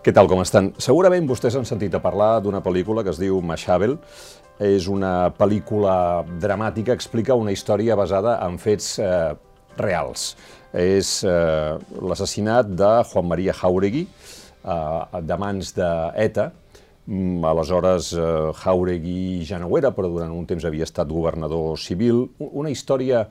Què tal, com estan? Segurament vostès han sentit a parlar d'una pel·lícula que es diu Machabel. És una pel·lícula dramàtica, explica una història basada en fets eh, reals. És eh, l'assassinat de Juan María Jauregui, eh, de mans d'ETA. Mm, aleshores, eh, Jauregui ja no ho era, però durant un temps havia estat governador civil. Una història,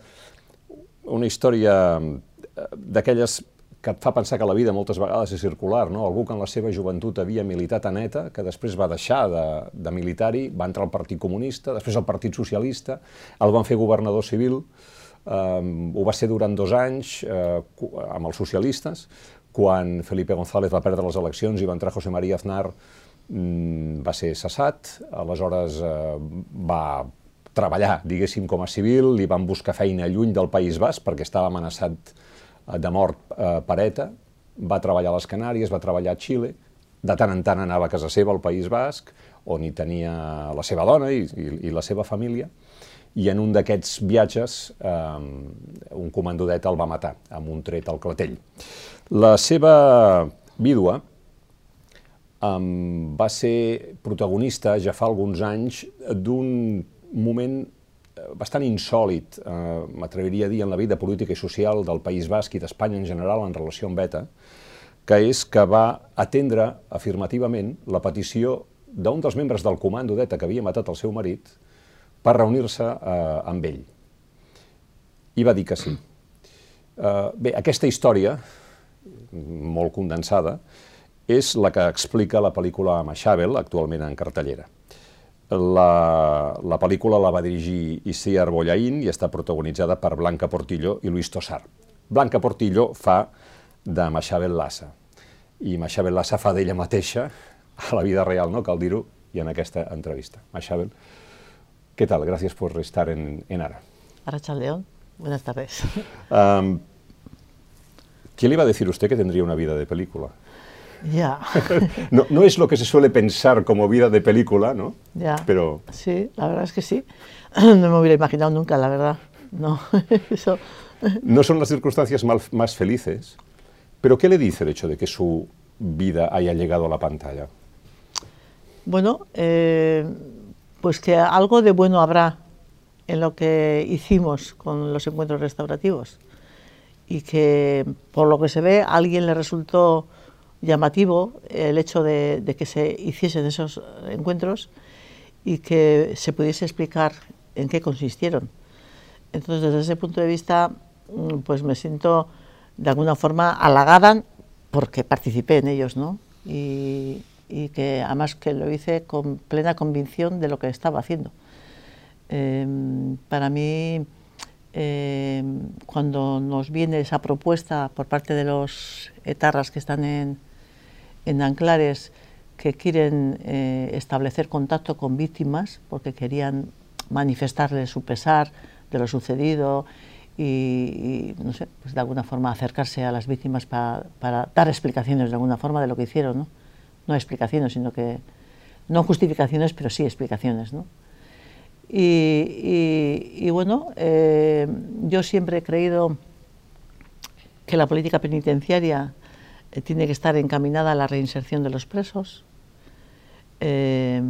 una història eh, d'aquelles que et fa pensar que la vida moltes vegades és circular, no? Algú que en la seva joventut havia militat a neta, que després va deixar de, de militar-hi, va entrar al Partit Comunista, després al Partit Socialista, el van fer governador civil, eh, ho va ser durant dos anys eh, amb els socialistes, quan Felipe González va perdre les eleccions i va entrar José María Aznar, mm, va ser cessat, aleshores eh, va treballar, diguéssim, com a civil, li van buscar feina lluny del País Basc perquè estava amenaçat de mort eh, per ETA, va treballar a les Canàries, va treballar a Xile, de tant en tant anava a casa seva al País Basc, on hi tenia la seva dona i, i, i la seva família, i en un d'aquests viatges eh, un comando d'ETA el va matar amb un tret al clatell. La seva vídua eh, va ser protagonista ja fa alguns anys d'un moment bastant insòlid, eh, m'atreviria a dir, en la vida política i social del País Basc i d'Espanya en general en relació amb ETA, que és que va atendre afirmativament la petició d'un dels membres del comando d'ETA que havia matat el seu marit per reunir-se eh, amb ell. I va dir que sí. Eh, bé, aquesta història, molt condensada, és la que explica la pel·lícula Machabel, actualment en cartellera. La, la pel·lícula la va dirigir Isiar Bollaín i està protagonitzada per Blanca Portillo i Luis Tosar. Blanca Portillo fa de Machabel Lassa i Machabel Lassa fa d'ella mateixa a la vida real, no cal dir-ho, i en aquesta entrevista. Machabel, ¿qué tal? Gracias por estar en, en Ara. León, buenas tardes. Um, ¿Quién le iba a decir usted que tendría una vida de película? Ya. no, no, es lo que se suele pensar como vida de película, ¿no? Ya. Pero... Sí, la verdad es que sí. No me hubiera imaginado nunca, la verdad. No, eso... No son las circunstancias más felices, pero ¿qué le dice el hecho de que su vida haya llegado a la pantalla? Bueno, eh, pues que algo de bueno habrá en lo que hicimos con los encuentros restaurativos y que por lo que se ve a alguien le resultó llamativo el hecho de, que se hiciesen esos encuentros y que se pudiese explicar en qué consistieron. Entonces, desde ese punto de vista, mm, pues me siento de alguna forma halagada porque participé en ellos, ¿no? Y, que además que lo hice con plena convicción de lo que estaba haciendo. Em, para mí, em, cuando nos viene esa propuesta por parte de los etarras que están en, en Anclares que quieren eh, establecer contacto con víctimas porque querían manifestarles su pesar de lo sucedido y, no sé, pues de alguna forma acercarse a las víctimas para, dar explicaciones de alguna forma de lo que hicieron, ¿no? No explicaciones, sino que, no justificaciones, pero sí explicaciones, ¿no? Y, bueno, eh, yo siempre he creído que la política penitenciaria tiene que estar encaminada a la reinserción de los presos, eh,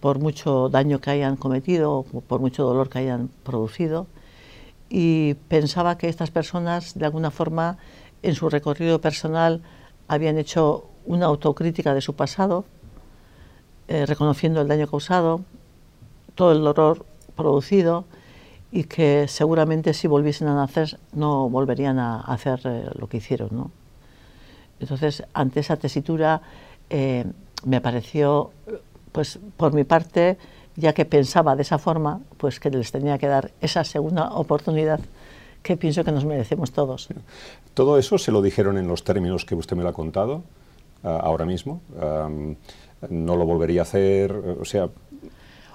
por mucho daño que hayan cometido, por mucho dolor que hayan producido, y pensaba que estas personas, de alguna forma, en su recorrido personal, habían hecho una autocrítica de su pasado, eh, reconociendo el daño causado, todo el dolor producido, y que seguramente si volviesen a nacer no volverían a hacer lo que hicieron. ¿no? Entonces, ante esa tesitura, eh, me pareció, pues por mi parte, ya que pensaba de esa forma, pues que les tenía que dar esa segunda oportunidad que pienso que nos merecemos todos. ¿Todo eso se lo dijeron en los términos que usted me lo ha contado ah, ahora mismo? ¿No lo volvería a hacer? O sea...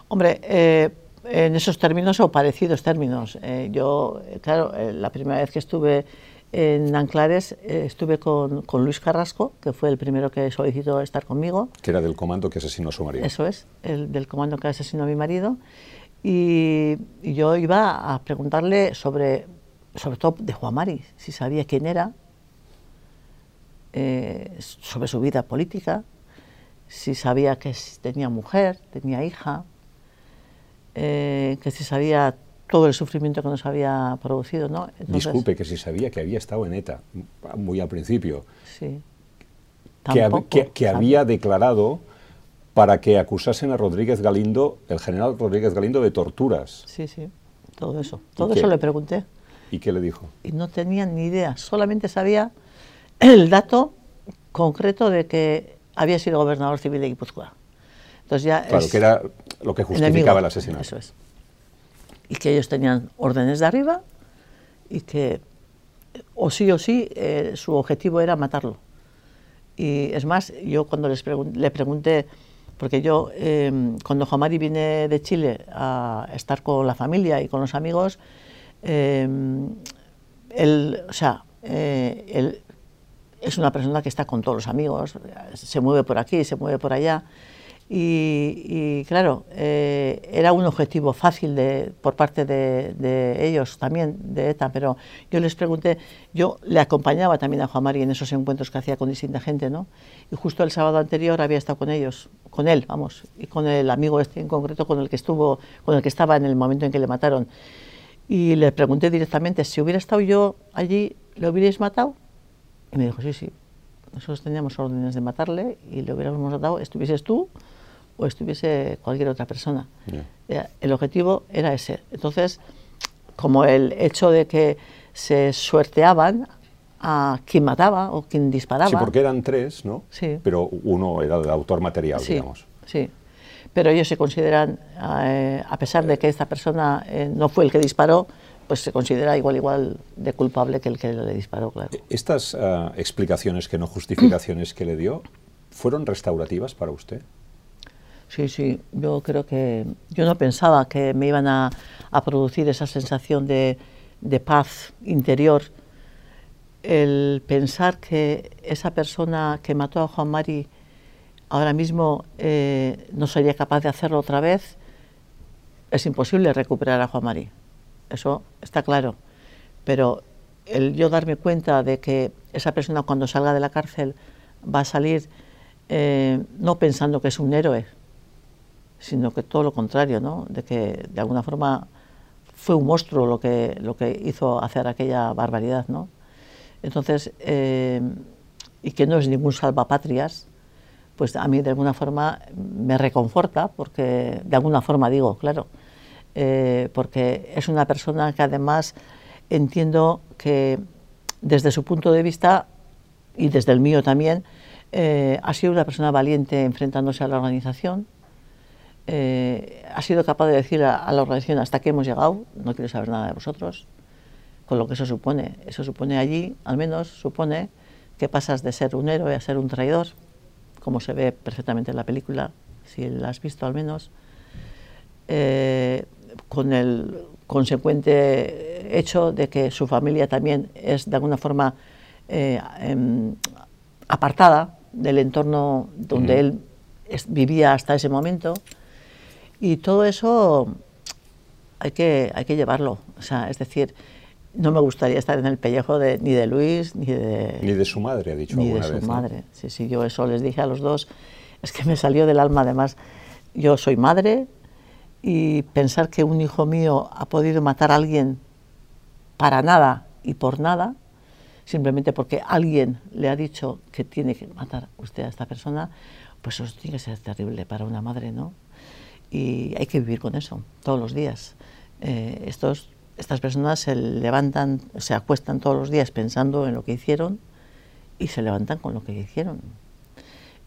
Hombre, eh, en esos términos o parecidos términos. Eh, yo, claro, la primera vez que estuve en Anclares eh, estuve con, con, Luis Carrasco, que fue el primero que solicitó estar conmigo. Que era del comando que asesinó a su marido. Eso es, el del comando que asesinó a mi marido. Y, yo iba a preguntarle sobre, sobre todo de Juan Mari, si sabía quién era, eh, sobre su vida política, si sabía que tenía mujer, tenía hija, eh, que si sabía todo el sufrimiento que nos había producido. ¿no? Disculpe, que si sabía que había estado en ETA, muy al principio. Sí. que, había declarado para que acusasen a Rodríguez Galindo, el general Rodríguez Galindo, de torturas. Sí, sí, todo eso. Todo eso le pregunté. ¿Y qué le dijo? Y no tenía ni idea, solamente sabía el dato concreto de que había sido gobernador civil de Guipúzcoa. Entonces ya claro, que era lo que justificaba el asesinato. Eso es. Y que ellos tenían órdenes de arriba y que o sí o sí eh, su objetivo era matarlo. Y es más, yo cuando les le pregunté, porque yo em, cuando Jamari viene de Chile a estar con la familia y con los amigos, em, él, o sea, eh, él es una persona que está con todos los amigos, se mueve por aquí, se mueve por allá. Y, claro, eh, era un objetivo fácil de, por parte de, ellos también, de ETA, pero yo les pregunté, yo le acompañaba también a Juan Mari en esos encuentros que hacía con distinta gente, ¿no? Y justo el sábado anterior había estado con ellos, con él, vamos, y con el amigo este en concreto con el que estuvo, con el que estaba en el momento en que le mataron. Y le pregunté directamente, si hubiera estado yo allí, ¿le hubierais matado? Y me dijo, sí, sí, nosotros teníamos órdenes de matarle y le hubiéramos matado, estuvieses tú o estuviese cualquier otra persona. El objetivo era ese. Entonces, como el hecho de que se suerteaban a quien mataba o quien disparaba. Sí, porque eran tres, ¿no? Sí. Pero uno era el autor material, digamos. Sí. Pero ellos se consideran, eh, a pesar de que esta persona eh, no fue el que disparó, pues se considera igual igual de culpable que el que le disparó, claro. Estas ah, explicaciones que no justificaciones que le dio, ¿fueron restaurativas para usted? Sí, sí, yo creo que yo no pensaba que me iban a, producir esa sensación de, paz interior. El pensar que esa persona que mató a Juan Mari ahora mismo eh, no sería capaz de hacerlo otra vez, es imposible recuperar a Juan Mari. Eso está claro. Pero el yo darme cuenta de que esa persona cuando salga de la cárcel va a salir eh, no pensando que es un héroe, sino que todo lo contrario, ¿no? de que de alguna forma fue un monstruo lo que, lo que hizo hacer aquella barbaridad. ¿no? Entonces, eh, y que no es ningún salvapatrias, pues a mí de alguna forma me reconforta, porque de alguna forma digo, claro, eh, porque es una persona que además entiendo que desde su punto de vista y desde el mío también, eh, ha sido una persona valiente enfrentándose a la organización, eh, ha sido capaz de decir a, la organización hasta que hemos llegado, no quiero saber nada de vosotros, con lo que eso supone. Eso supone allí, al menos, supone que pasas de ser un héroe a ser un traidor, como se ve perfectamente en la película, si la has visto al menos, eh, con el consecuente hecho de que su familia también es de alguna forma eh, em, apartada del entorno donde él vivía hasta ese momento y todo eso hay que, hay que llevarlo. O sea, es decir, no me gustaría estar en el pellejo de, ni de Luis ni de... Ni de su madre, ha dicho Ni de su madre. Sí, sí, yo eso les dije a los dos. Es que me salió del alma, además. Yo soy madre y pensar que un hijo mío ha podido matar a alguien para nada y por nada, simplemente porque alguien le ha dicho que tiene que matar usted a esta persona, pues eso tiene que ser terrible para una madre, ¿no? Y hay que vivir con eso todos los días. Eh, estos, estas personas se levantan, se acuestan todos los días pensando en lo que hicieron y se levantan con lo que hicieron.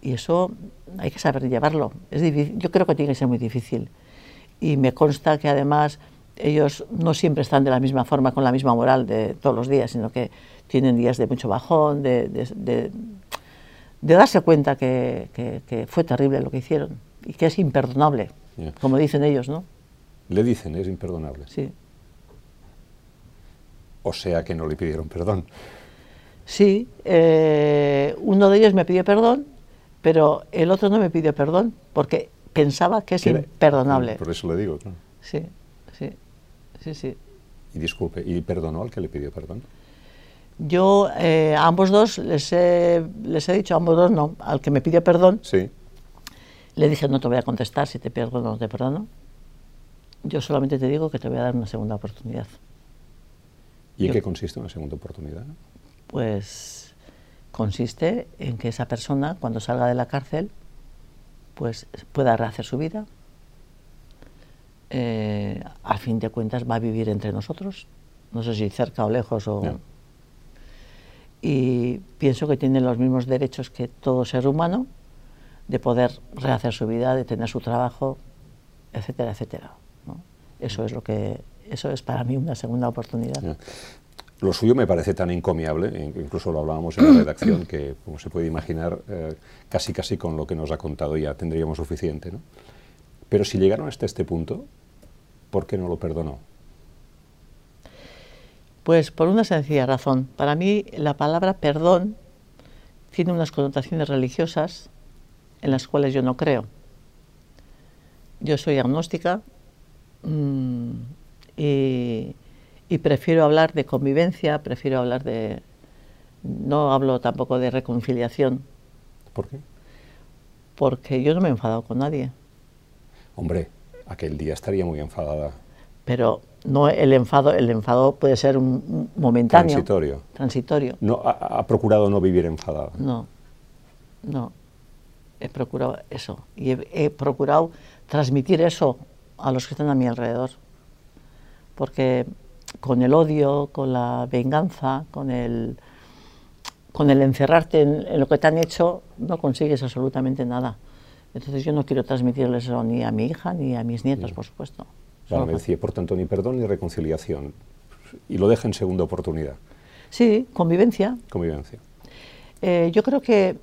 Y eso hay que saber llevarlo. Es difícil, yo creo que tiene que ser muy difícil. Y me consta que además ellos no siempre están de la misma forma, con la misma moral de todos los días, sino que tienen días de mucho bajón, de, de, darse cuenta que, que fue terrible lo que hicieron y que es imperdonable. Como dicen ellos, ¿no? Le dicen, es imperdonable. Sí. O sea que no le pidieron perdón. Sí, eh, uno de ellos me pidió perdón, pero el otro no me pidió perdón porque pensaba que es imperdonable. Por eso le digo, Sí, sí, sí, sí. Y disculpe, ¿y perdonó al que le pidió perdón? Yo eh, a ambos dos les he, les he dicho, a ambos dos no, al que me pidió perdón, Sí. Le dije no te voy a contestar si te perdono o no te perdono. Yo solamente te digo que te voy a dar una segunda oportunidad. ¿Y en qué consiste una segunda oportunidad? Pues consiste en que esa persona cuando salga de la cárcel pues pueda rehacer su vida. Eh, a fin de cuentas va a vivir entre nosotros, no sé si cerca o lejos o... Y pienso que tiene los mismos derechos que todo ser humano de poder rehacer su vida, de tener su trabajo, etcétera, etcétera. ¿no? Eso es lo que eso es para mí una segunda oportunidad. Lo suyo me parece tan encomiable, incluso lo hablábamos en la redacción, que, como se puede imaginar, eh, casi casi con lo que nos ha contado ya tendríamos suficiente. ¿no? Pero si llegaron hasta este punto, ¿por qué no lo perdonó? Pues por una sencilla razón. Para mí la palabra perdón tiene unas connotaciones religiosas en las cuales yo no creo. Yo soy agnóstica mm, y, y prefiero hablar de convivencia, prefiero hablar de... No hablo tampoco de reconciliación, ¿Por qué? porque yo no me he enfadado con nadie. Hombre, aquel día estaría muy enfadada. Pero no el enfado, el enfado puede ser un, un momentáneo. Transitorio. Transitorio. No, ha, ha procurado no vivir enfadada. No, no. He procurado eso. Y he, he procurado transmitir eso a los que están a mi alrededor. Porque con el odio, con la venganza, con el, con el encerrarte en, en lo que te han hecho, no consigues absolutamente nada. Entonces yo no quiero transmitirles eso ni a mi hija ni a mis nietos, por supuesto. Claro, decía, por tanto, ni perdón ni reconciliación. Y lo deja en segunda oportunidad, Sí, convivencia, convivencia. Eh, yo creo que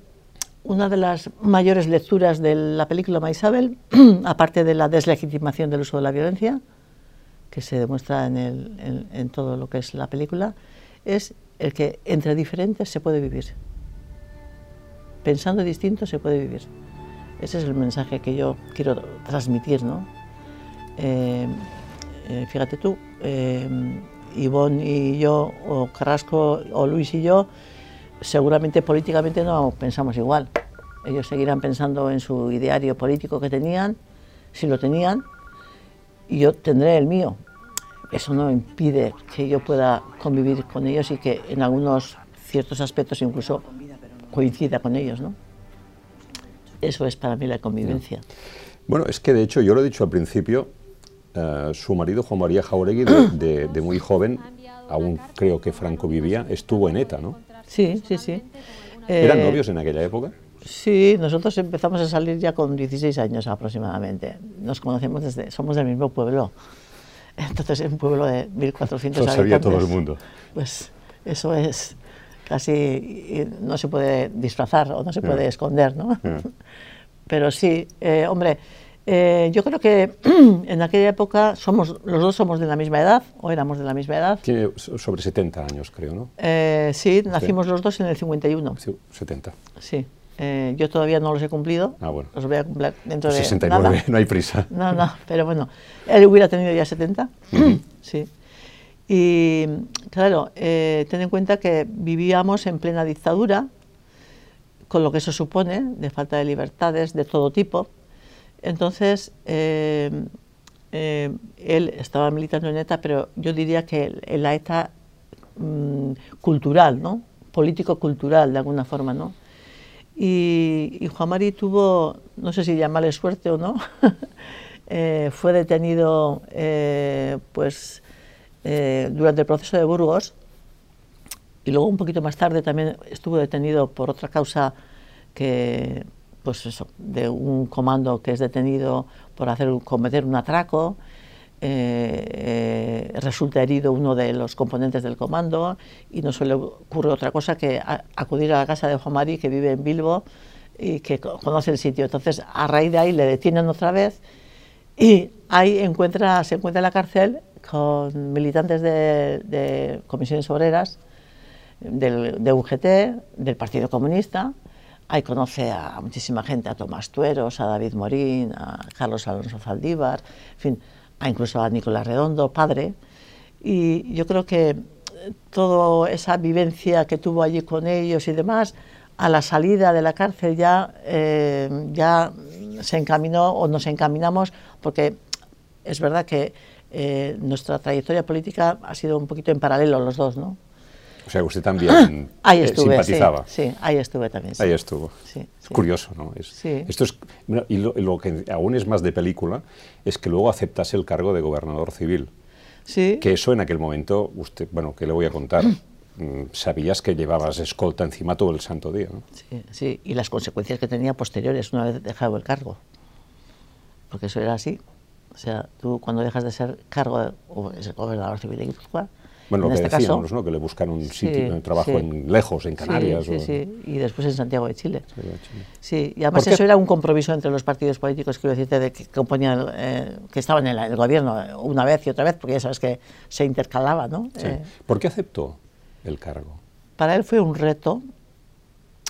una de las mayores lecturas de la película Maisabel, aparte de la deslegitimación del uso de la violencia, que se demuestra en, el- en- todo lo que es la película, es el que entre diferentes se puede vivir. Pensando distinto se puede vivir. Ese es el mensaje que yo quiero transmitir, ¿no? Eh, eh, fíjate tú, eh, Ivonne y yo, o Carrasco, o Luis y yo, seguramente políticamente no pensamos igual. Ellos seguirán pensando en su ideario político que tenían, si lo tenían, y yo tendré el mío. Eso no impide que yo pueda convivir con ellos y que en algunos ciertos aspectos incluso coincida con ellos, ¿no? Eso es para mí la convivencia. Bueno, es que de hecho, yo lo he dicho al principio, eh, su marido Juan María Jauregui, de, de- de muy joven, aún creo que Franco vivía, estuvo en ETA, ¿no? Sí, sí, sí. ¿Eran Eh, novios en aquella época? Sí, nosotros empezamos a salir ya con 16 años aproximadamente. Nos conocemos desde, somos del mismo pueblo. Entonces es un pueblo de 1.400 Lo sabía todo el mundo. Pues eso es casi, no se puede disfrazar o no se puede esconder, ¿no? Pero sí, eh, hombre, eh, yo creo que en aquella época somos, los dos somos de la misma edad, o éramos de la misma edad. Tiene so- sobre 70 años, creo, ¿no? Eh, sí, nacimos los dos en el 51. Sí, 70. Sí, Eh, yo todavía no los he cumplido. Ah, bueno. Los voy a cumplir dentro de 69, nada. no hay prisa. No, no, pero bueno, él hubiera tenido ya 70. Sí. Y claro, eh, ten en cuenta que vivíamos en plena dictadura, con lo que eso supone, de falta de libertades de todo tipo. Entonces, eh, eh, él estaba militando en ETA, pero yo diría que en la ETA mm, cultural, ¿no? Político-cultural, de alguna forma, ¿no? Y, y Juan tuvo, no sé si llamarle suerte o no, eh, fue detenido pues, durante el proceso de Burgos y luego un poquito más tarde también estuvo detenido por otra causa que, pues eso, de un comando que es detenido por hacer, cometer un atraco. eh, eh, resulta herido uno de los componentes del comando y no se le ocurre otra cosa que a- acudir a la casa de Juan Mari, que vive en Bilbo y que co- conoce el sitio. Entonces, a raíz de ahí le detienen otra vez y ahí encuentra, se encuentra en la cárcel con militantes de, de comisiones obreras, del, de UGT, del Partido Comunista. Ahí conoce a muchísima gente, a Tomás Tueros, a David Morín, a Carlos Alonso Zaldívar, en a incluso a Nicolás Redondo, padre. Y yo creo que toda esa vivencia que tuvo allí con ellos y demás, a la salida de la cárcel ya, eh, ya se encaminó o nos encaminamos, porque es verdad que eh, nuestra trayectoria política ha sido un poquito en paralelo los dos, ¿no? O sea, usted también ahí eh, estuve, simpatizaba. Sí, ahí estuve también. Ahí estuvo. es curioso, ¿no? Esto es, y lo, que aún es más de película es que luego aceptase el cargo de gobernador civil. Sí. Que eso en aquel momento, usted, bueno, ¿qué le voy a contar? Mm, sabías que llevabas escolta encima todo el santo día, ¿no? Sí, sí, y las consecuencias que tenía posteriores una vez dejado el cargo. Porque eso era así. O sea, tú cuando dejas de ser cargo o gobernador civil de Guipúzcoa, bueno, en lo que este decíamos, caso, ¿no? Que le buscan un sitio, un trabajo en lejos, en Canarias. Sí, o... sí, y después en Santiago de Chile. Sí, de Chile. Sí, y además eso era un compromiso entre los partidos políticos, quiero decirte, de que, componían, eh, que estaban en el gobierno una vez y otra vez, porque ya sabes que se intercalaba, ¿no? Sí. Eh, ¿Por qué aceptó el cargo? para él fue un reto,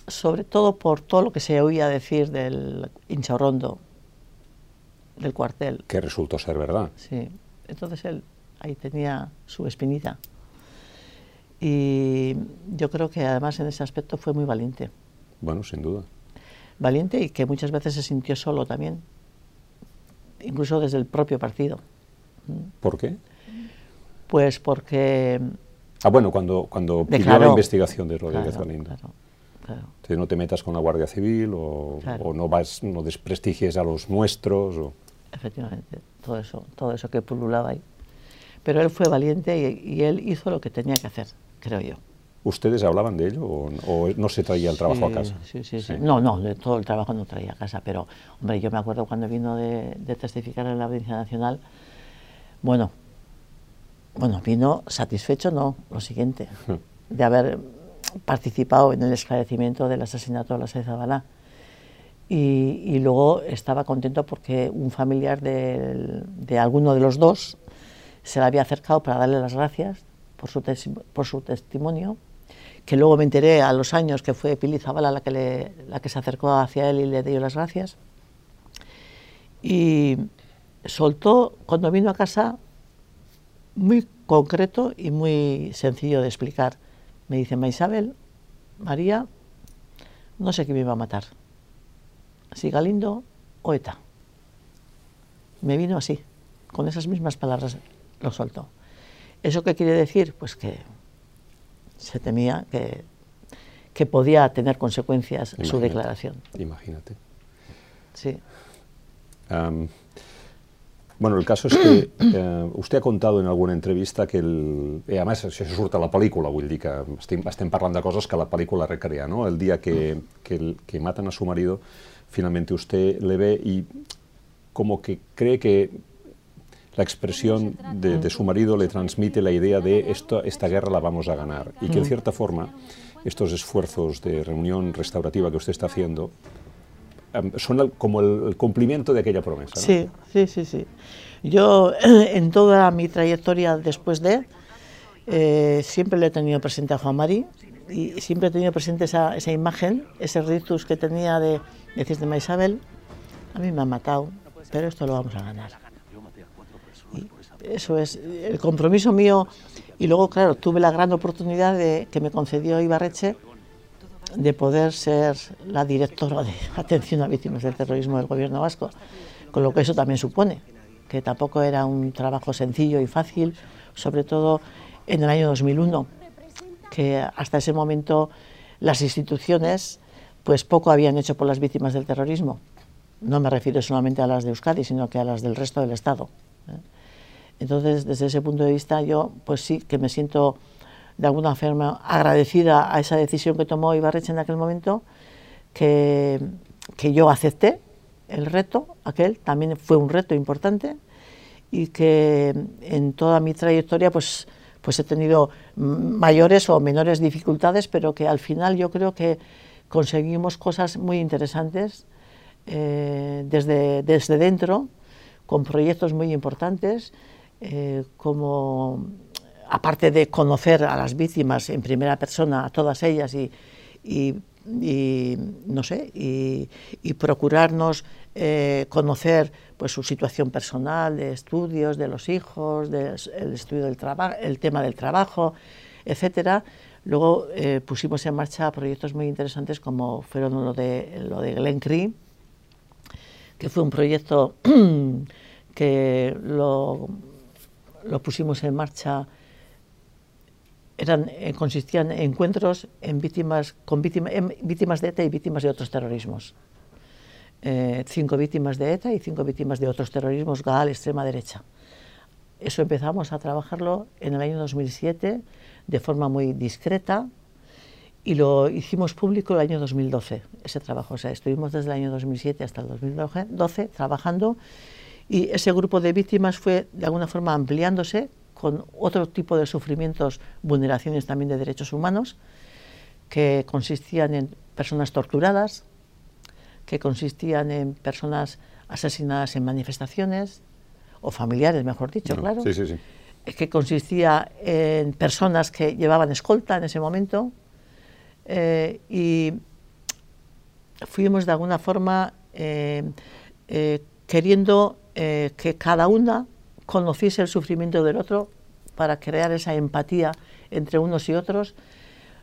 sobre todo por todo lo que se oía decir del hinchorrondo, del cuartel. Que resultó ser verdad. Sí, entonces él ahí tenía su espinita. Y yo creo que además en ese aspecto fue muy valiente. Bueno, sin duda. Valiente y que muchas veces se sintió solo también, incluso desde el propio partido. ¿Por qué? Pues porque Ah, bueno, cuando, cuando pidió la investigación de Rodríguez Claro, Galindo. claro, claro. Que no te metas con la Guardia Civil o, no vas, no desprestigies a los nuestros. o- efectivamente, todo eso, todo eso que pululaba ahí. Pero él fue valiente y, y él hizo lo que tenía que hacer, creo yo. ¿Ustedes hablaban de ello o, o no se traía el trabajo Sí, a casa? Sí, sí, sí. No, no, de todo el trabajo no traía a casa, pero, hombre, yo me acuerdo cuando vino de, de testificar en la Audiencia Nacional, bueno, bueno, vino satisfecho, no, lo siguiente, de haber participado en el esclarecimiento del asesinato de la Sede Zabalá. Y, y luego estaba contento porque un familiar del- de, alguno de los dos se le había acercado para darle las gracias por su, por su testimonio, que luego me enteré a los años que fue Pili Zabala la que, la que se acercó hacia él y le dio las gracias. Y soltó, cuando vino a casa, muy concreto y muy sencillo de explicar. Me dice, Ma Isabel, María, no sé qué me iba a matar, si Galindo o ETA. Me vino así, con esas mismas palabras lo soltó. ¿Eso qué quiere decir? Pues que se temía que, que podía tener consecuencias su Imagínate, declaración. Imagínate. Sí. Bueno, el caso és que eh, vostè ha contado en alguna entrevista que, el, i a més, això surt a la pel·lícula, vull dir que estem, estem parlant de coses que la pel·lícula recrea, ¿no? El día que, que, el- que matan a su marido, finalmente usted le ve y como que cree que la expresión de, de su marido le transmite la idea de esto, esta guerra la vamos a ganar y que en cierta forma estos esfuerzos de reunión restaurativa que usted está haciendo em, son el- como el, el cumplimiento de aquella promesa. ¿no? Sí, sí, sí, sí. Yo en toda mi trayectoria después de, eh, siempre le he tenido presente a Juan Mari y siempre he tenido presente esa, esa imagen, ese ritus que tenía de decirte, Isabel, a mí me ha matado, pero esto lo vamos a ganar. Eso es el compromiso mío. Y luego, claro, tuve la gran oportunidad de, que me concedió Ibarreche de poder ser la directora de atención a víctimas del terrorismo del gobierno vasco, con lo que eso también supone, que tampoco era un trabajo sencillo y fácil, sobre todo en el año 2001, que hasta ese momento las instituciones pues poco habían hecho por las víctimas del terrorismo. No me refiero solamente a las de Euskadi, sino que a las del resto del Estado. Entonces, desde ese punto de vista, yo pues sí que me siento de alguna forma agradecida a esa decisión que tomó Ibarreche en aquel momento, que, que yo acepté el reto, aquel también fue un reto importante y que en toda mi trayectoria pues, pues he tenido mayores o menores dificultades, pero que al final yo creo que conseguimos cosas muy interesantes eh, desde, desde dentro, con proyectos muy importantes, eh, como aparte de conocer a las víctimas en primera persona, a todas ellas, y, no sé, y, procurarnos eh, conocer pues, su situación personal, de estudios, de los hijos, del el estudio del trabajo, el tema del trabajo, etcétera. Luego eh, pusimos en marcha proyectos muy interesantes como fueron lo de, lo de Glen Cree, que fue un proyecto que lo, lo pusimos en marcha eran, eh, consistían en encuentros en víctimas, con víctimas de ETA y víctimas de otros terrorismos. Eh, cinco víctimas de ETA y cinco víctimas de otros terrorismos, GAL, extrema derecha. Eso empezamos a trabajarlo en el año 2007 de forma muy discreta y lo hicimos público el año 2012, ese trabajo. O sea, estuvimos desde el año 2007 hasta el 2012 trabajando y ese grupo de víctimas fue de alguna forma ampliándose con otro tipo de sufrimientos, vulneraciones también de derechos humanos, que consistían en personas torturadas, que consistían en personas asesinadas en manifestaciones, o familiares, mejor dicho, claro. Sí, sí, sí. Que consistía en personas que llevaban escolta en ese momento. Eh, y fuimos de alguna forma eh, eh, queriendo que cada una conociese el sufrimiento del otro para crear esa empatía entre unos y otros,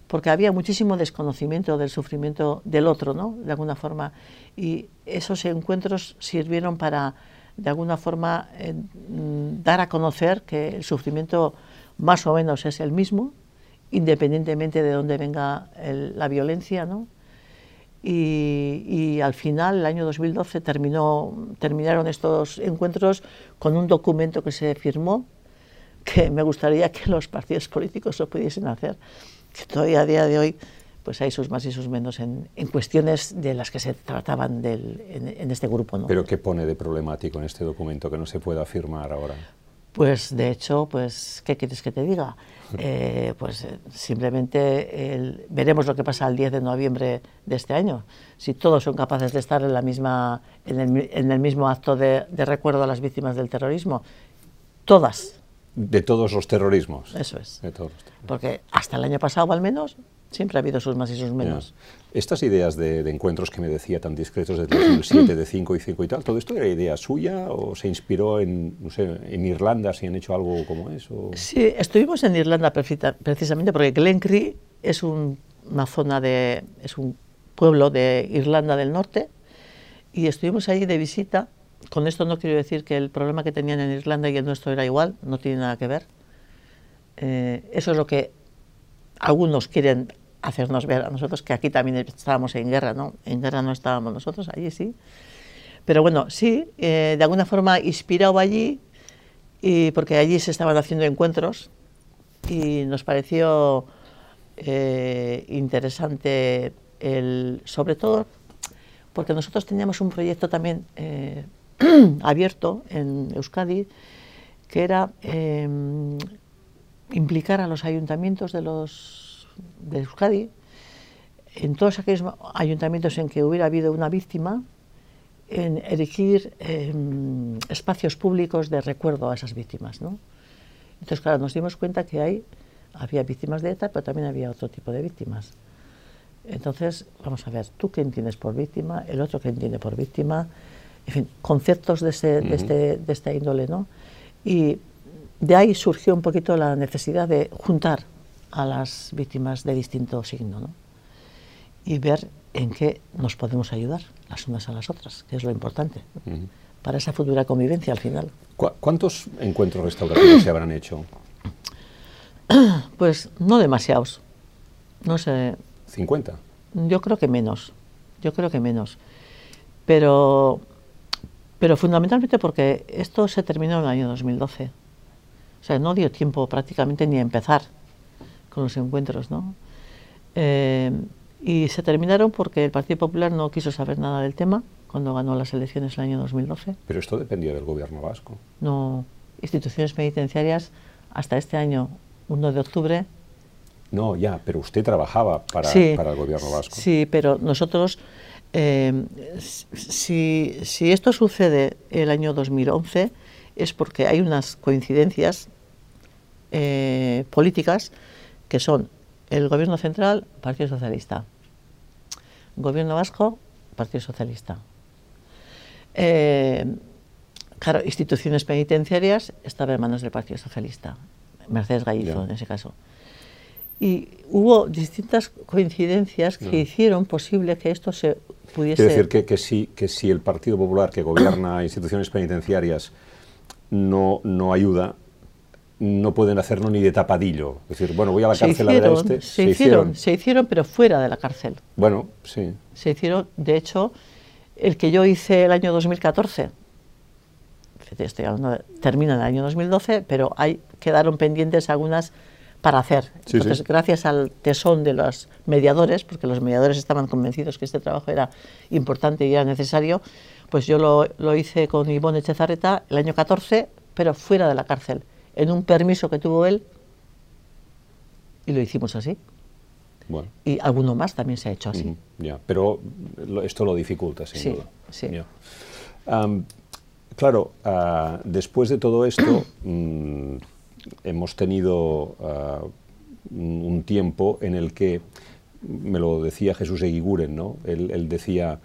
porque había muchísimo desconocimiento del sufrimiento del otro, ¿no? De alguna forma. Y esos encuentros sirvieron para, de alguna forma, eh, mm, dar a conocer que el sufrimiento más o menos es el mismo, independientemente de dónde venga la violencia, ¿no? Y, al final, el año 2012, terminó, terminaron estos encuentros con un documento que se firmó, que me gustaría que los partidos políticos lo pudiesen hacer, que todavía a día de hoy pues hay sus más y sus menos en, cuestiones de las que se trataban del, en, este grupo. ¿no? ¿Pero qué pone de problemático en este documento que no se pueda firmar ahora? Pues de hecho, pues, ¿qué quieres que te diga? Eh, pues eh, simplemente veremos lo que pasa el 10 de noviembre de este año. Si todos son capaces de estar en, la misma, en, el, mismo acto de, recuerdo a las víctimas del terrorismo, todas. De todos los terrorismos. Eso es. Porque hasta el año pasado, al menos, Siempre ha habido sus más y sus menos. Estas ideas de, encuentros que me decía tan discretos de 2007, de 5 y 5 y tal, ¿todo esto era idea suya o se inspiró en, no sé, en Irlanda si han hecho algo como eso? Sí, estuvimos en Irlanda precisamente porque Glencree es una zona de, es un pueblo de Irlanda del Norte y estuvimos allí de visita. Con esto no quiero decir que el problema que tenían en Irlanda y el nuestro era igual, no tiene nada que ver. Eh, eso es lo que algunos quieren hacernos ver a nosotros que aquí también estábamos en guerra, ¿no? En guerra no estábamos nosotros, allí sí. Pero bueno, sí, eh, de alguna forma inspirado allí, y porque allí se estaban haciendo encuentros y nos pareció eh, interesante, el, sobre todo porque nosotros teníamos un proyecto también eh, abierto en Euskadi, que era em, implicar a los ayuntamientos de los de Euskadi, en todos aquellos ayuntamientos en que hubiera habido una víctima, en erigir em, espacios públicos de recuerdo a esas víctimas. ¿no? Entonces, claro, nos dimos cuenta que hay, había víctimas de ETA, pero también había otro tipo de víctimas. Entonces, vamos a ver, tú qué entiendes por víctima, el otro qué entiende por víctima, en fin, conceptos de, de, este, de esta índole, ¿no? Y de ahí surgió un poquito la necesidad de juntar a las víctimas de distinto signo ¿no? y ver en qué nos podemos ayudar las unas a las otras, que es lo importante para esa futura convivencia al final. ¿Cuántos encuentros restaurativos se habrán hecho? Pues no demasiados, no sé. ¿50? Yo creo que menos, yo creo que menos. Pero, pero fundamentalmente porque esto se terminó en el año 2012. O sea, no dio tiempo prácticamente ni a empezar con los encuentros, ¿no? Eh, y se terminaron porque el Partido Popular no quiso saber nada del tema cuando ganó las elecciones el año 2012. Pero esto dependía del gobierno vasco. No, instituciones penitenciarias hasta este año, 1 de octubre. No, ya, pero usted trabajaba para, para el gobierno vasco. Sí, pero nosotros, eh, si, si esto sucede el año 2011, es porque hay unas coincidencias eh, políticas que son el Gobierno Central, Partido Socialista, Gobierno Vasco, Partido Socialista. Eh, claro, instituciones penitenciarias estaban en manos del Partido Socialista, Mercedes Gallizo en ese caso. Y hubo distintas coincidencias que hicieron posible que esto se pudiese... Quiero decir que, que, si, que si el Partido Popular que gobierna instituciones penitenciarias no, no ayuda, no pueden hacerlo ni de tapadillo. Es decir, bueno, voy a la cárcel hicieron, a ver a este. Se, hicieron, se hicieron, pero fuera de la cárcel. Bueno, sí. Se hicieron, de hecho, el que yo hice el año 2014, estoy hablando de- termina en el año 2012, pero hay, quedaron pendientes algunas para hacer. Sí, Entonces, sí. gracias al tesón de los mediadores, porque los mediadores estaban convencidos que este trabajo era importante y era necesario, pues yo lo, lo hice con Ivonne Echezarreta el año 14, pero fuera de la cárcel, en un permiso que tuvo él, y lo hicimos así. Bueno. Y alguno más también se ha hecho así. Ya, pero esto lo dificulta, sin Sí, duda. sí. Ya. Am, claro, ah, después de todo esto, mm, hemos tenido ah, un tiempo en el que, me lo decía Jesús Eguiguren, no? Él, él decía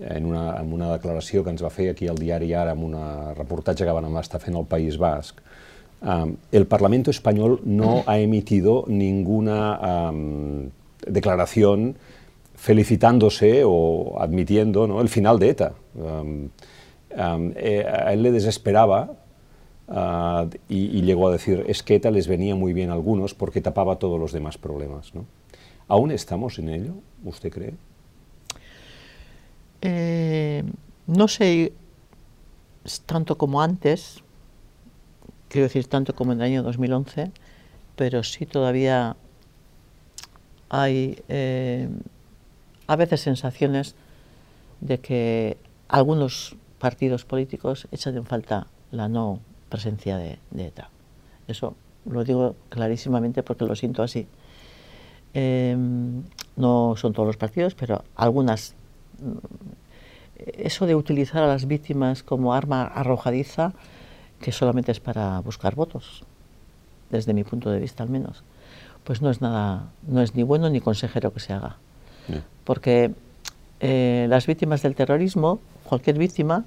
en una, en una declaració que ens va fer aquí al diari Ara amb un reportatge que van estar fent al País Basc, El Parlamento español no ha emitido ninguna declaración felicitándose o admitiendo el final de ETA. Eh, a él le desesperaba ah, y, llegó a decir, es que ETA les venía muy bien a algunos porque tapaba todos los demás problemas. ¿Aún estamos en ello, usted cree? Eh, no sé tanto como antes, quiero decir tanto como en el año 2011, pero sí todavía hay eh, a veces sensaciones de que algunos partidos políticos echan en falta la no presencia de, ETA. Eso lo digo clarísimamente porque lo siento así. Eh, no son todos los partidos, pero algunas eso de utilizar a las víctimas como arma arrojadiza, que solamente es para buscar votos, desde mi punto de vista al menos, pues no es nada, no es ni bueno ni consejero que se haga. Ya. Porque eh, las víctimas del terrorismo, cualquier víctima,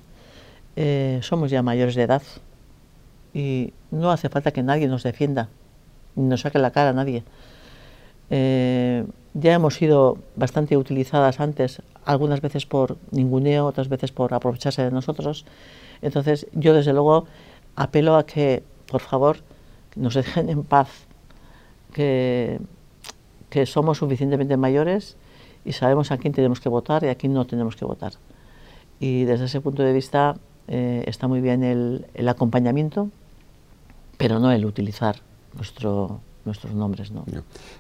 eh, somos ya mayores de edad y no hace falta que nadie nos defienda, ni nos saque la cara a nadie. Eh, ya hemos sido bastante utilizadas antes, algunas veces por ninguneo, otras veces por aprovecharse de nosotros. Entonces, yo desde luego apelo a que, por favor, nos dejen en paz, que, que somos suficientemente mayores y sabemos a quién tenemos que votar y a quién no tenemos que votar. Y desde ese punto de vista eh, está muy bien el, el acompañamiento, pero no el utilizar nuestro, nuestros nombres. ¿no?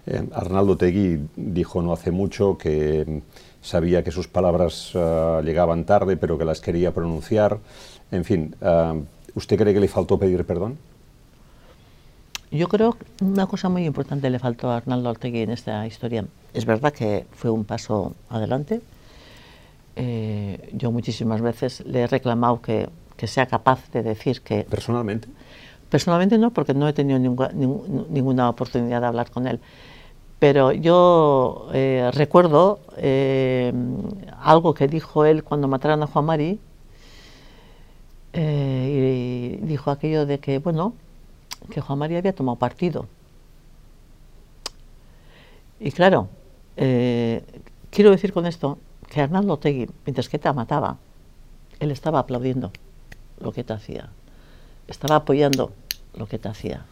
Eh, Arnaldo Tegui dijo no hace mucho que sabía que sus palabras ah, llegaban tarde, pero que las quería pronunciar. En fin, ah, ¿usted cree que le faltó pedir perdón? Yo creo que una cosa muy importante le faltó a Arnaldo Ortegui en esta historia. Es verdad que fue un paso adelante. Eh, yo muchísimas veces le he reclamado que, que sea capaz de decir que Personalmente. Personalmente no, porque no he tenido ninguna, ninguna oportunidad de hablar con él. Pero yo eh, recuerdo eh, algo que dijo él cuando mataron a Juan Mari. eh, dijo aquello de que, bueno, que Juan Mari había tomado partido. Y claro, eh, quiero decir con esto que Arnaldo Tegui, mientras que ETA mataba, él estaba aplaudiendo lo que ETA hacía estaba apoyando lo que te hacía.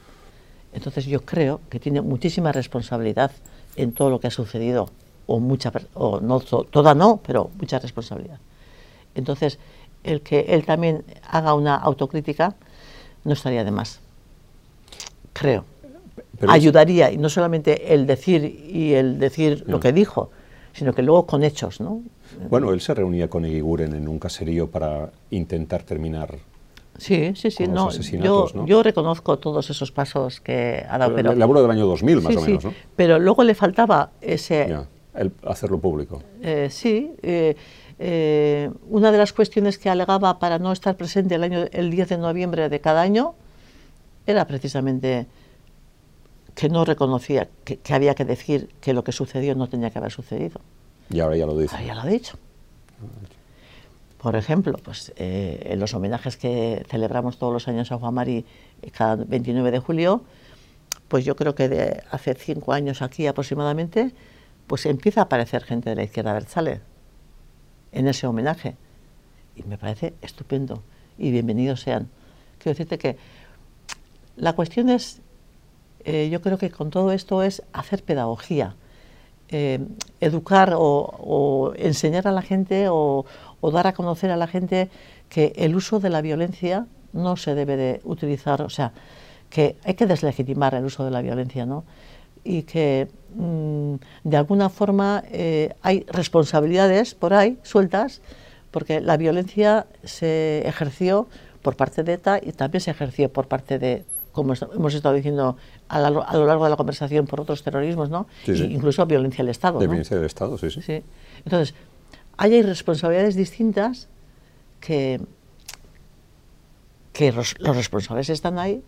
Entonces yo creo que tiene muchísima responsabilidad en todo lo que ha sucedido, o mucha, o no to- toda no, pero mucha responsabilidad. Entonces, el que él también haga una autocrítica no estaría de más. Creo. Pero Ayudaría, y no solamente el decir y el decir lo que dijo, sino que luego con hechos, ¿no? Bueno, él se reunía con Eguiguren en un caserío para intentar terminar. Sí, sí, sí. No, yo, asesinatos, ¿no? yo reconozco todos esos pasos que ha dado, pero Le hablo del año 2000, más Sí, o sí, menos, ¿no? Pero luego le faltaba ese... Ya, el hacerlo público. eh, sí, eh, eh, una de las cuestiones que alegaba para no estar presente el, año, el 10 de noviembre de cada año era precisamente que no reconocía que, que había que decir que lo que sucedió no tenía que haber sucedido. Y ahora ya lo dice. Ahora ya lo ha dicho. Por ejemplo, pues eh, en los homenajes que celebramos todos los años a Juan Mari eh, cada 29 de julio, pues yo creo que de hace cinco años aquí aproximadamente, pues empieza a aparecer gente de la izquierda Berzale en ese homenaje. Y me parece estupendo y bienvenidos sean. Quiero decirte que la cuestión es, eh, yo creo que con todo esto es hacer pedagogía, eh, educar o, enseñar a la gente o, o dar a conocer a la gente que el uso de la violencia no se debe de utilizar, o sea, que hay que deslegitimar el uso de la violencia, ¿no? Y que de alguna forma eh, hay responsabilidades por ahí sueltas, porque la violencia se ejerció por parte de ETA y también se ejerció por parte de, como hemos estado diciendo a, lo largo de la conversación, por otros terrorismos, ¿no? Incluso violencia del Estado. De violencia del Estado, sí, sí, sí. Entonces, hay responsabilidades distintas que, que los responsables están ahí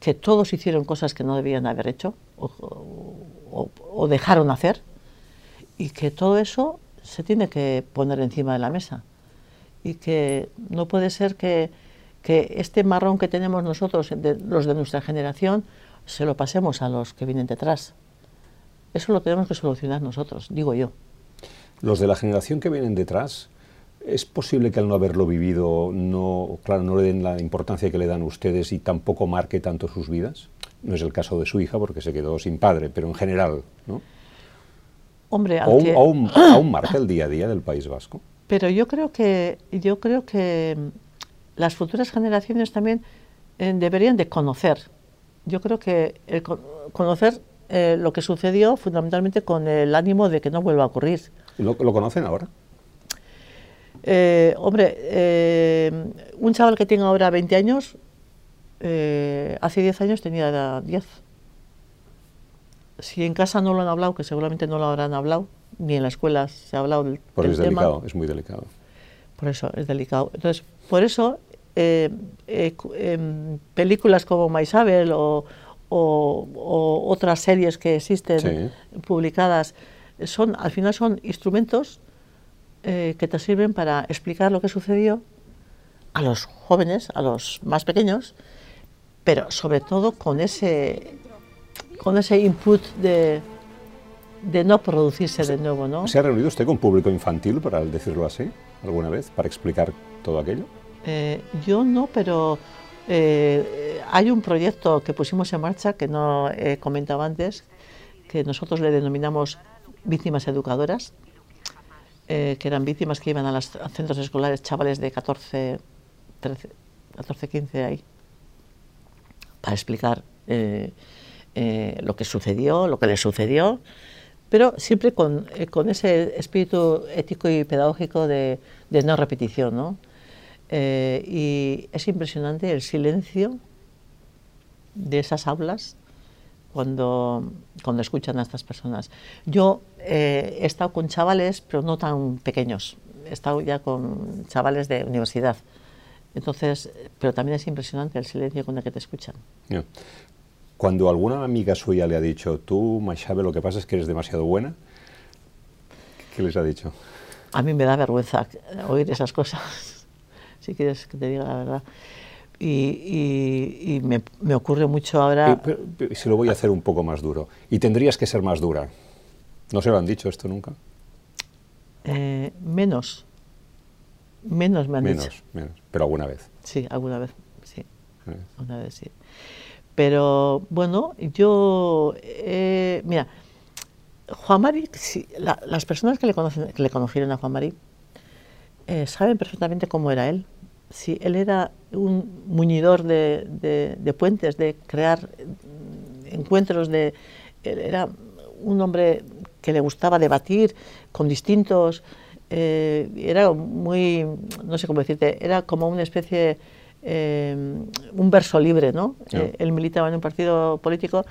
que todos hicieron cosas que no debían haber hecho o, dejaron hacer y que todo eso se tiene que poner encima de la mesa y que no puede ser que, que este marrón que tenemos nosotros, los de nuestra generación, se lo pasemos a los que vienen detrás. Eso lo tenemos que solucionar nosotros, digo yo. Los de la generación que vienen detrás, ¿Es posible que al no haberlo vivido no, claro, no le den la importancia que le dan ustedes y tampoco marque tanto sus vidas? No es el caso de su hija porque se quedó sin padre, pero en general, ¿no? Hombre, aunque... aún, aún, marca el día a día del País Vasco. Pero yo creo que yo creo que mm, las futuras generaciones también eh, deberían de conocer. Yo creo que conocer eh, lo que sucedió fundamentalmente con el ánimo de que no vuelva a ocurrir. ¿Lo, lo conocen ahora? Eh, hombre, un chaval que tiene ahora 20 años, eh, hace 10 años tenía 10. Si en casa no lo han hablado, que seguramente no lo habrán hablado, ni en la escuela se ha hablado del, Porque es delicado, es muy delicado. Por eso, es delicado. Entonces, por eso, em, películas como Maisabel o, o, otras series que existen publicadas, son, al final son instrumentos eh, que te sirven para explicar lo que sucedió a los jóvenes, a los más pequeños, pero sobre todo con ese, con ese input de, de no producirse de nuevo. ¿no? ¿Se ha reunido usted con público infantil, para decirlo así, alguna vez, para explicar todo aquello? Eh, yo no, pero eh, hay un proyecto que pusimos en marcha que no he comentado antes, que nosotros le denominamos víctimas educadoras, eh, que eran víctimas que iban a los centros escolares, chavales de 14, 13, 14 15 ahí, para explicar eh, eh, lo que sucedió, lo que les sucedió, pero siempre con, con ese espíritu ético y pedagógico de, de no repetición. ¿no? y es impresionante el silencio de esas aulas cuando, cuando escuchan a estas personas. Yo eh, he estado con chavales, pero no tan pequeños, he estado ya con chavales de universidad. Entonces, pero también es impresionante el silencio con el que te escuchan. Cuando alguna amiga suya le ha dicho, tú, Maishabe, lo que pasa es que eres demasiado buena, ¿qué les ha dicho? A mí me da vergüenza oír esas cosas, si quieres que te diga la verdad y, me, ocurre mucho ahora... Y, se lo voy a hacer un poco más duro. Y tendrías que ser más dura. ¿No se lo han dicho esto nunca? Eh, menos. Menos me han menos, dicho. Menos, pero alguna vez. Sí, alguna vez, sí. Alguna vez, sí. Pero bueno, yo... Eh, mira, Juan Mari, las personas que le, conocen, que le conocieron a Juan Mari eh, saben perfectamente cómo era él si él era un muñidor de, puentes, de crear encuentros, de, era un hombre que le gustaba debatir con distintos, eh, era muy, no sé cómo decirte, era como una especie, eh, un verso libre, ¿no? Eh, él militaba en un partido político,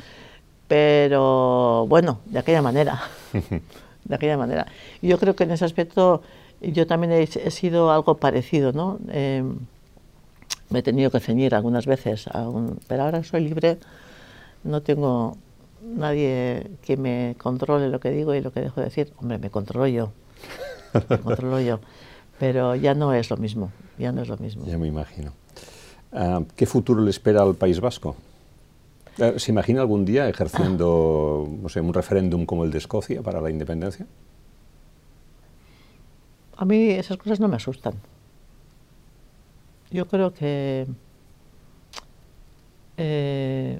pero bueno, de aquella manera, de aquella manera. Y yo creo que en ese aspecto yo también he, sido algo parecido, ¿no? Eh, me he tenido que ceñir algunas veces, pero ahora soy libre, no tengo nadie que me controle lo que digo y lo que dejo de decir. Hombre, me controlo yo, me controlo yo, pero ya no es lo mismo, ya no es lo mismo. Ya me imagino. Ah, ¿Qué futuro le espera al País Vasco? Eh, ¿Se imagina algún día ejerciendo no sé, un referéndum como el de Escocia para la independencia? A mí esas cosas no me asustan. Yo creo que eh,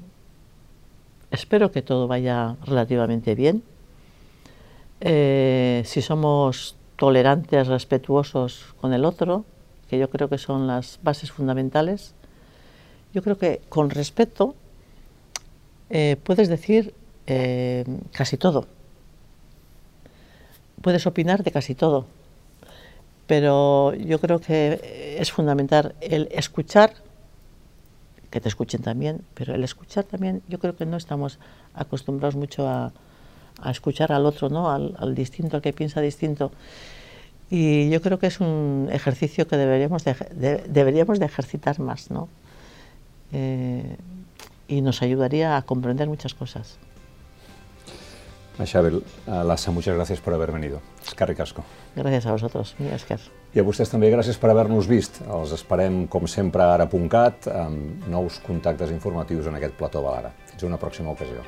espero que todo vaya relativamente bien. Eh, si somos tolerantes, respetuosos con el otro, que yo creo que son las bases fundamentales, yo creo que con respeto eh, puedes decir casi todo. Puedes opinar de casi todo pero yo creo que es fundamental el escuchar, que te escuchen también, pero el escuchar también, yo creo que no estamos acostumbrados mucho a, escuchar al otro, ¿no? Al, distinto, al que piensa distinto. Y yo creo que es un ejercicio que deberíamos de, deberíamos de ejercitar más, ¿no? Eh, y nos ayudaría a comprender muchas cosas. Xabel, Lassa, muchas gracias por haber venido. Es Casco. Gràcies a vosaltres, Esquer. I a vostès també gràcies per haver-nos vist. Els esperem, com sempre, a ara.cat amb nous contactes informatius en aquest plató Balara. Fins a una pròxima ocasió.